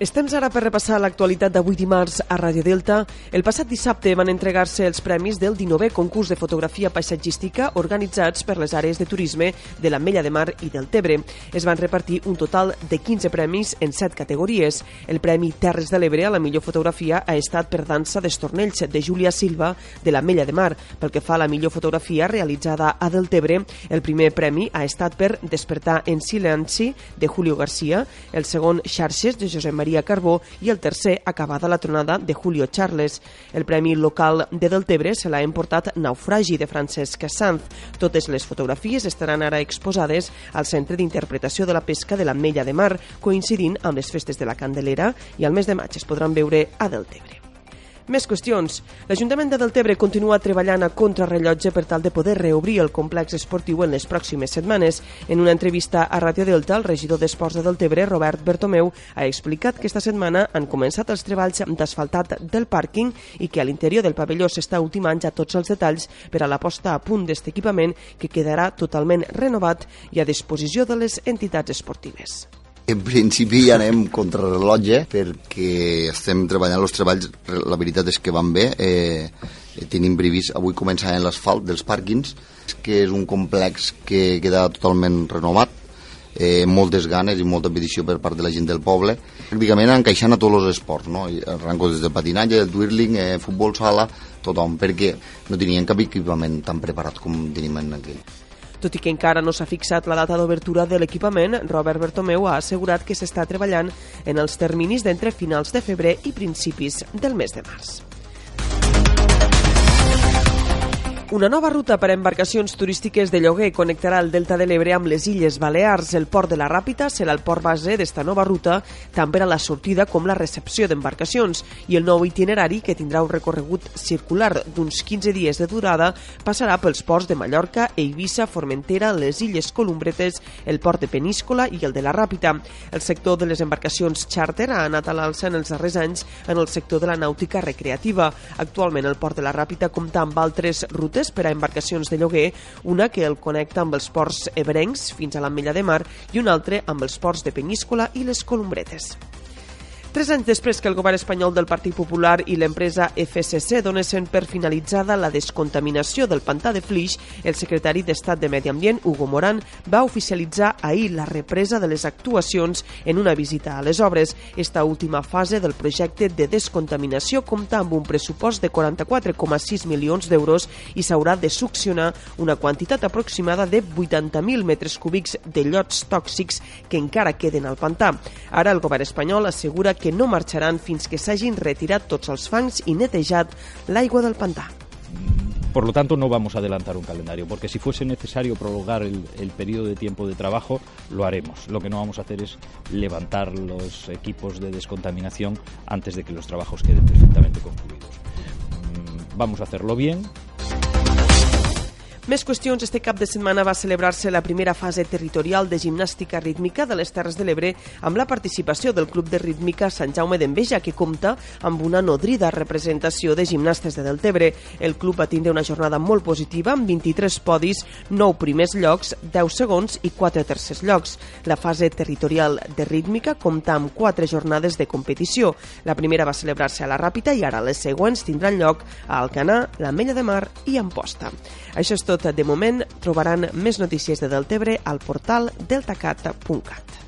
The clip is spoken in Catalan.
És temps ara per repassar l'actualitat d'avui dimarts a Radio Delta. El passat dissabte van entregar-se els premis del 19è concurs de fotografia paisatgística organitzats per les àrees de turisme de l'Ametlla de Mar i del Tebre. Es van repartir un total de 15 premis en 7 categories. El Premi Terres de l'Ebre a la millor fotografia ha estat per Dansa d'Estornells de Júlia Silva de l'Ametlla de Mar. Pel que fa a la millor fotografia realitzada a Deltebre, el primer premi ha estat per Despertar en silenci de Julio García, el segon Xarxes de Josep Maria Maria Carbó i el tercer acabada la tronada de Julio Charles. El Premi Local de Deltebre se l'ha emportat Naufragi de Francesc Sanz. Totes les fotografies estaran ara exposades al Centre d'Interpretació de la Pesca de l'Ametlla de Mar, coincidint amb les festes de la Candelera i al mes de maig es podran veure a Deltebre. Més qüestions. L'Ajuntament de Deltebre continua treballant a contrarrellotge per tal de poder reobrir el complex esportiu en les pròximes setmanes. En una entrevista a Ràdio Delta, el regidor d'Esports de Deltebre, Robert Bertomeu, ha explicat que esta setmana han començat els treballs d'asfaltat del pàrquing i que a l'interior del pavelló s'està ultimant ja tots els detalls per a la posta a punt d'aquest equipament que quedarà totalment renovat i a disposició de les entitats esportives. En principi ja anem contra rellotge perquè estem treballant els treballs, la veritat és que van bé. Eh, tenim previst avui començar en l'asfalt dels pàrquings, que és un complex que queda totalment renovat, eh, moltes ganes i molta petició per part de la gent del poble, pràcticament encaixant a tots els esports, no? arranco des de patinatge, el twirling, eh, futbol sala, tothom, perquè no tenien cap equipament tan preparat com tenim en aquell. Tot i que encara no s'ha fixat la data d'obertura de l'equipament, Robert Bertomeu ha assegurat que s'està treballant en els terminis d'entre finals de febrer i principis del mes de març. Una nova ruta per a embarcacions turístiques de lloguer connectarà el Delta de l'Ebre amb les Illes Balears. El port de la Ràpita serà el port base d'esta nova ruta, tant per a la sortida com la recepció d'embarcacions. I el nou itinerari, que tindrà un recorregut circular d'uns 15 dies de durada, passarà pels ports de Mallorca, Eivissa, Formentera, les Illes Columbretes, el port de Peníscola i el de la Ràpita. El sector de les embarcacions charter ha anat a l'alça en els darrers anys en el sector de la nàutica recreativa. Actualment el port de la Ràpita compta amb altres rutes rutes per a embarcacions de lloguer, una que el connecta amb els ports ebrencs fins a l'Ametlla de Mar i una altra amb els ports de Peníscola i les Columbretes. Tres anys després que el govern espanyol del Partit Popular i l'empresa FSC donessin per finalitzada la descontaminació del pantà de Flix, el secretari d'Estat de Medi Ambient, Hugo Morán, va oficialitzar ahir la represa de les actuacions en una visita a les obres. Esta última fase del projecte de descontaminació compta amb un pressupost de 44,6 milions d'euros i s'haurà de succionar una quantitat aproximada de 80.000 metres cúbics de llots tòxics que encara queden al pantà. Ara el govern espanyol assegura que no marxaran fins que s'hagin retirat tots els fangs i netejat l'aigua del pantà. Por lo tanto, no vamos a adelantar un calendario, porque si fuese necesario prolongar el, el, periodo de tiempo de trabajo, lo haremos. Lo que no vamos a hacer es levantar los equipos de descontaminación antes de que los trabajos queden perfectamente concluidos. Mm, vamos a hacerlo bien, més qüestions. Este cap de setmana va celebrar-se la primera fase territorial de gimnàstica rítmica de les Terres de l'Ebre amb la participació del Club de Rítmica Sant Jaume d'Enveja, que compta amb una nodrida representació de gimnastes de Deltebre. El club va tindre una jornada molt positiva amb 23 podis, 9 primers llocs, 10 segons i 4 tercers llocs. La fase territorial de rítmica compta amb 4 jornades de competició. La primera va celebrar-se a la Ràpita i ara les següents tindran lloc a Alcanar, la Mella de Mar i Amposta. Això és tot de moment. Trobaran més notícies de Deltebre al portal deltacat.cat.